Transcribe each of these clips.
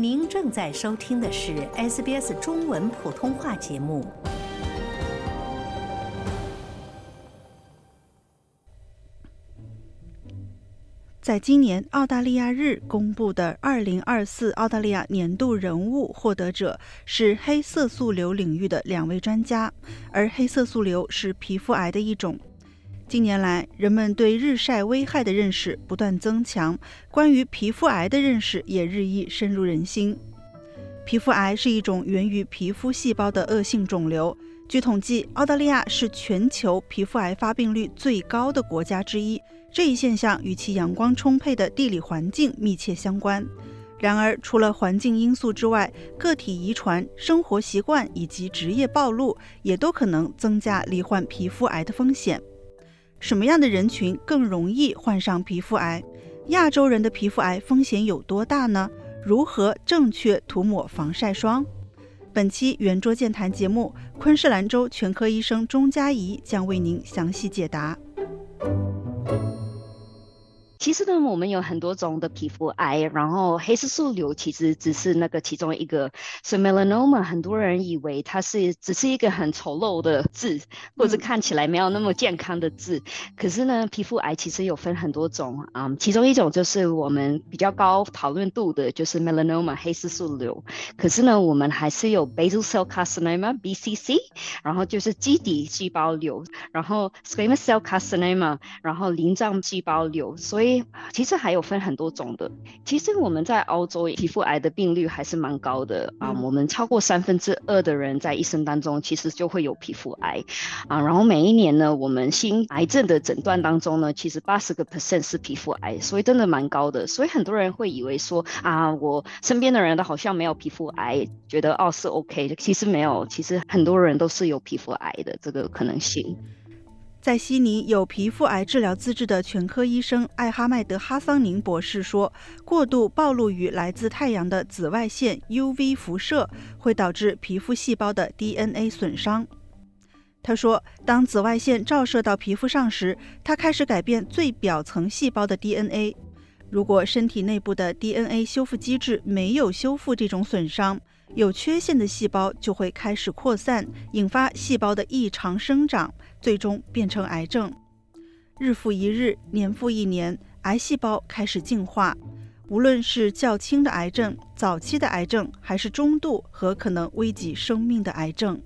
您正在收听的是 SBS 中文普通话节目。在今年澳大利亚日公布的2024澳大利亚年度人物获得者是黑色素瘤领域的两位专家，而黑色素瘤是皮肤癌的一种。近年来，人们对日晒危害的认识不断增强，关于皮肤癌的认识也日益深入人心。皮肤癌是一种源于皮肤细胞的恶性肿瘤。据统计，澳大利亚是全球皮肤癌发病率最高的国家之一。这一现象与其阳光充沛的地理环境密切相关。然而，除了环境因素之外，个体遗传、生活习惯以及职业暴露也都可能增加罹患皮肤癌的风险。什么样的人群更容易患上皮肤癌？亚洲人的皮肤癌风险有多大呢？如何正确涂抹防晒霜？本期圆桌健谈节目，昆士兰州全科医生钟佳怡将为您详细解答。其实呢，我们有很多种的皮肤癌，然后黑色素瘤其实只是那个其中一个。所以 melanoma 很多人以为它是只是一个很丑陋的痣，或者看起来没有那么健康的字。可是呢，皮肤癌其实有分很多种啊，其中一种就是我们比较高讨论度的，就是 melanoma 黑色素瘤。可是呢，我们还是有 basal cell carcinoma BCC，然后就是基底细胞瘤，然后 squamous cell carcinoma，然后鳞状细胞瘤，所以。其实还有分很多种的。其实我们在澳洲皮肤癌的病率还是蛮高的啊，我们超过三分之二的人在一生当中其实就会有皮肤癌啊。然后每一年呢，我们新癌症的诊断当中呢，其实八十个 percent 是皮肤癌，所以真的蛮高的。所以很多人会以为说啊，我身边的人都好像没有皮肤癌，觉得哦是 OK，的其实没有，其实很多人都是有皮肤癌的这个可能性。在悉尼有皮肤癌治疗资质的全科医生艾哈迈德·哈桑宁博士说：“过度暴露于来自太阳的紫外线 （UV） 辐射会导致皮肤细胞的 DNA 损伤。”他说：“当紫外线照射到皮肤上时，它开始改变最表层细胞的 DNA。如果身体内部的 DNA 修复机制没有修复这种损伤，有缺陷的细胞就会开始扩散，引发细胞的异常生长，最终变成癌症。日复一日，年复一年，癌细胞开始进化。无论是较轻的癌症、早期的癌症，还是中度和可能危及生命的癌症，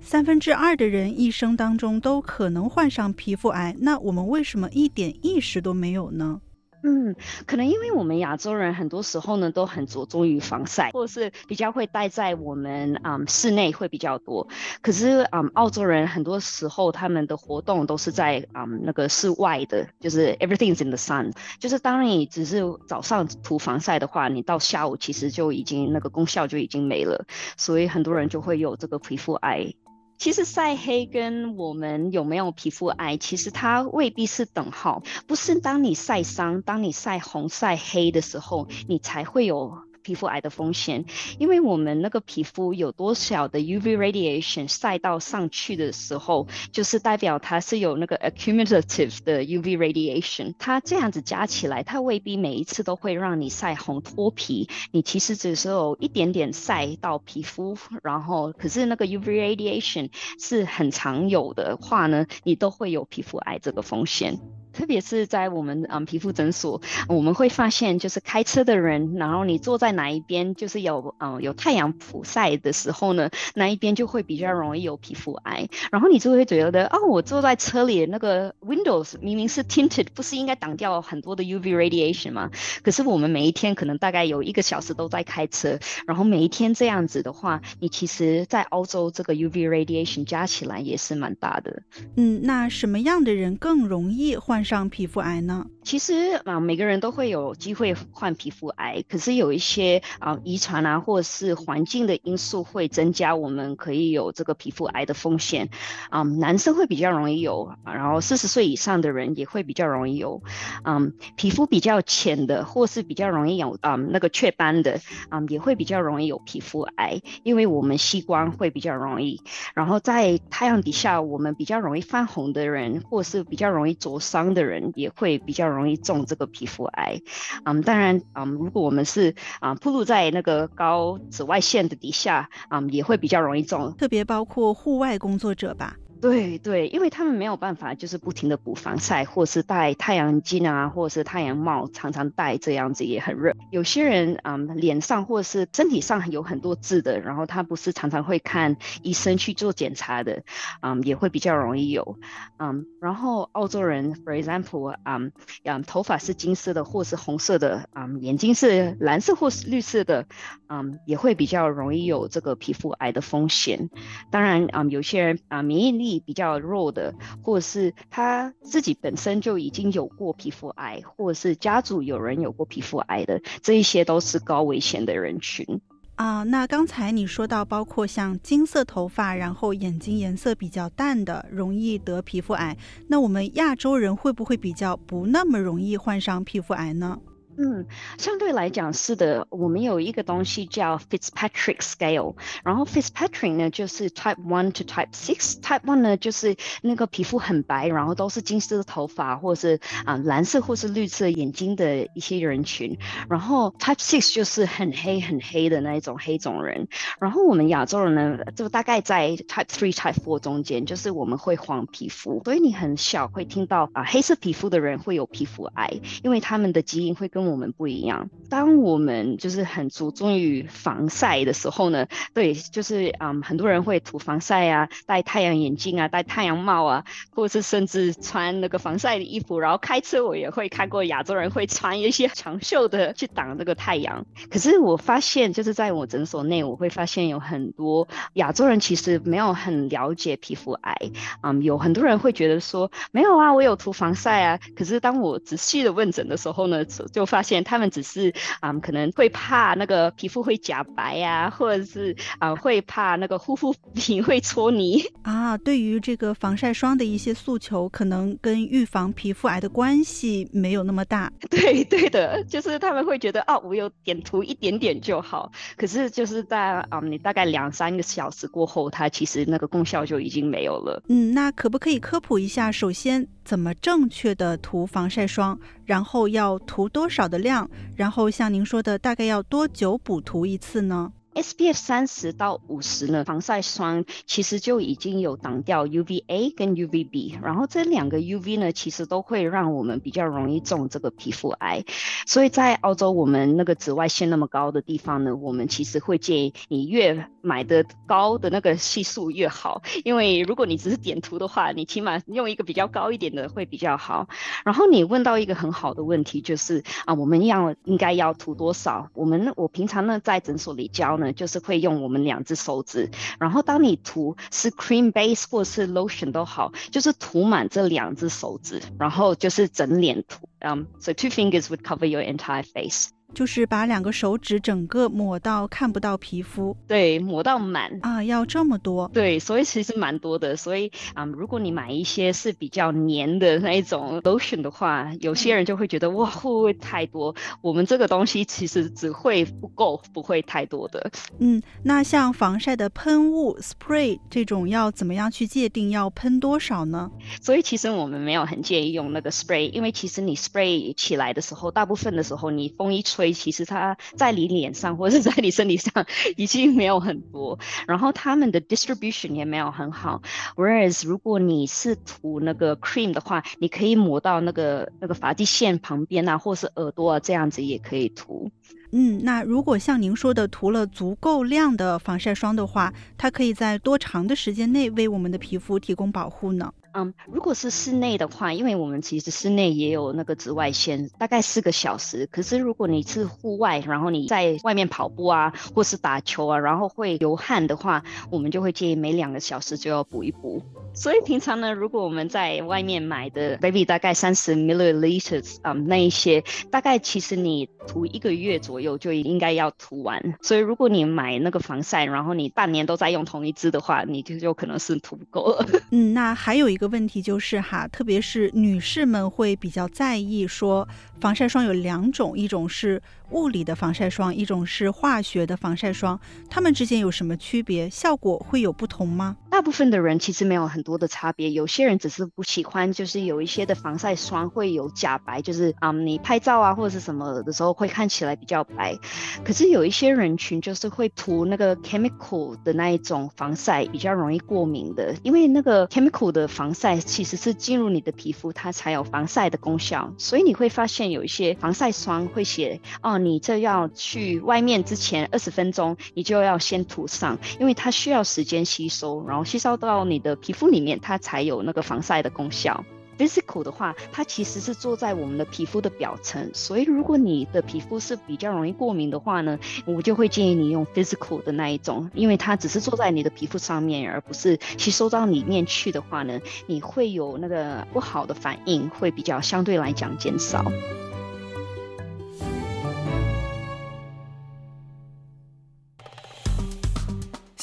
三分之二的人一生当中都可能患上皮肤癌。那我们为什么一点意识都没有呢？嗯，可能因为我们亚洲人很多时候呢都很着重于防晒，或者是比较会待在我们啊室内会比较多。可是啊，澳洲人很多时候他们的活动都是在啊那个室外的，就是 everything's in the sun。就是当你只是早上涂防晒的话，你到下午其实就已经那个功效就已经没了，所以很多人就会有这个皮肤癌。其实晒黑跟我们有没有皮肤癌，其实它未必是等号。不是当你晒伤、当你晒红、晒黑的时候，你才会有。皮肤癌的风险，因为我们那个皮肤有多少的 UV radiation 晒到上去的时候，就是代表它是有那个 accumulative 的 UV radiation，它这样子加起来，它未必每一次都会让你晒红脱皮。你其实只是有一点点晒到皮肤，然后可是那个 UV radiation 是很常有的话呢，你都会有皮肤癌这个风险。特别是在我们嗯皮肤诊所，我们会发现，就是开车的人，然后你坐在哪一边，就是有嗯有太阳普晒的时候呢，那一边就会比较容易有皮肤癌。然后你就会觉得，哦，我坐在车里那个 windows 明明是 tinted，不是应该挡掉很多的 UV radiation 吗？可是我们每一天可能大概有一个小时都在开车，然后每一天这样子的话，你其实在澳洲这个 UV radiation 加起来也是蛮大的。嗯，那什么样的人更容易患？上皮肤癌呢？其实啊，每个人都会有机会患皮肤癌，可是有一些啊遗传啊，或者是环境的因素会增加我们可以有这个皮肤癌的风险。啊，男生会比较容易有，然后四十岁以上的人也会比较容易有。嗯，皮肤比较浅的，或是比较容易有啊那个雀斑的，啊也会比较容易有皮肤癌，因为我们吸光会比较容易。然后在太阳底下，我们比较容易泛红的人，或是比较容易灼伤的人，也会比较。容易中这个皮肤癌。嗯，当然，嗯，如果我们是啊暴露在那个高紫外线的底下，嗯，也会比较容易中，特别包括户外工作者吧。对对，因为他们没有办法，就是不停的补防晒，或是戴太阳镜啊，或者是太阳帽，常常戴这样子也很热。有些人啊，脸上或是身体上有很多痣的，然后他不是常常会看医生去做检查的，嗯，也会比较容易有。嗯，然后澳洲人，for example，嗯，嗯，头发是金色的或是红色的，嗯，眼睛是蓝色或是绿色的，嗯，也会比较容易有这个皮肤癌的风险。当然，嗯，有些人啊，免疫力比较弱的，或者是他自己本身就已经有过皮肤癌，或者是家族有人有过皮肤癌的，这一些都是高危险的人群啊。那刚才你说到，包括像金色头发，然后眼睛颜色比较淡的，容易得皮肤癌。那我们亚洲人会不会比较不那么容易患上皮肤癌呢？嗯，相对来讲是的。我们有一个东西叫 Fitzpatrick Scale，然后 Fitzpatrick 呢就是 Type One to Type Six。Type One 呢就是那个皮肤很白，然后都是金色的头发，或者是啊蓝色或是绿色眼睛的一些人群。然后 Type Six 就是很黑很黑的那一种黑种人。然后我们亚洲人呢，就大概在 Type Three、Type Four 中间，就是我们会黄皮肤。所以你很小会听到啊黑色皮肤的人会有皮肤癌，因为他们的基因会跟我们不一样。当我们就是很注重于防晒的时候呢，对，就是嗯，很多人会涂防晒啊，戴太阳眼镜啊，戴太阳帽啊，或者是甚至穿那个防晒的衣服。然后开车我也会看过亚洲人会穿一些长袖的去挡这个太阳。可是我发现，就是在我诊所内，我会发现有很多亚洲人其实没有很了解皮肤癌。嗯，有很多人会觉得说，没有啊，我有涂防晒啊。可是当我仔细的问诊的时候呢，就发现他们只是啊，可能会怕那个皮肤会假白呀，或者是啊，会怕那个护肤品会搓泥 啊。对于这个防晒霜的一些诉求，可能跟预防皮肤癌的关系没有那么大。对对的，就是他们会觉得哦，我有点涂一点点就好。可是就是在啊，你大概两三个小时过后，它其实那个功效就已经没有了。嗯，那可不可以科普一下？首先，怎么正确的涂防晒霜？然后要涂多少的量？然后像您说的，大概要多久补涂一次呢？SPF 三十到五十呢，防晒霜其实就已经有挡掉 UVA 跟 UVB，然后这两个 UV 呢，其实都会让我们比较容易中这个皮肤癌。所以在澳洲，我们那个紫外线那么高的地方呢，我们其实会建议你越买的高的那个系数越好，因为如果你只是点涂的话，你起码用一个比较高一点的会比较好。然后你问到一个很好的问题，就是啊，我们要应该要涂多少？我们我平常呢在诊所里教呢。就是会用我们两只手指，然后当你涂是 cream base 或是 lotion 都好，就是涂满这两只手指，然后就是整脸涂，嗯，so two fingers would cover your entire face。就是把两个手指整个抹到看不到皮肤，对，抹到满啊，要这么多，对，所以其实蛮多的。所以啊，如果你买一些是比较黏的那一种 lotion 的话，有些人就会觉得哇，会不会太多？我们这个东西其实只会不够，不会太多的。嗯，那像防晒的喷雾 spray 这种要怎么样去界定要喷多少呢？所以其实我们没有很建议用那个 spray，因为其实你 spray 起来的时候，大部分的时候你风一吹。其实它在你脸上或者在你身体上已经没有很多，然后他们的 distribution 也没有很好。Whereas 如果你是涂那个 cream 的话，你可以抹到那个那个发际线旁边啊，或是耳朵啊，这样子也可以涂。嗯，那如果像您说的涂了足够量的防晒霜的话，它可以在多长的时间内为我们的皮肤提供保护呢？嗯，如果是室内的话，因为我们其实室内也有那个紫外线，大概四个小时。可是如果你是户外，然后你在外面跑步啊，或是打球啊，然后会流汗的话，我们就会建议每两个小时就要补一补。所以平常呢，如果我们在外面买的 baby 大概三十 milliliters 啊，那一些大概其实你涂一个月左右就应该要涂完。所以如果你买那个防晒，然后你半年都在用同一支的话，你就有可能是涂不够了。嗯，那还有一个。问题就是哈，特别是女士们会比较在意，说防晒霜有两种，一种是物理的防晒霜，一种是化学的防晒霜，它们之间有什么区别？效果会有不同吗？大部分的人其实没有很多的差别，有些人只是不喜欢，就是有一些的防晒霜会有假白，就是啊，你拍照啊或者是什么的时候会看起来比较白。可是有一些人群就是会涂那个 chemical 的那一种防晒，比较容易过敏的，因为那个 chemical 的防晒其实是进入你的皮肤，它才有防晒的功效。所以你会发现有一些防晒霜会写哦，你这要去外面之前二十分钟，你就要先涂上，因为它需要时间吸收，然后吸收到你的皮肤里面，它才有那个防晒的功效。Physical 的话，它其实是坐在我们的皮肤的表层，所以如果你的皮肤是比较容易过敏的话呢，我就会建议你用 Physical 的那一种，因为它只是坐在你的皮肤上面，而不是吸收到里面去的话呢，你会有那个不好的反应，会比较相对来讲减少。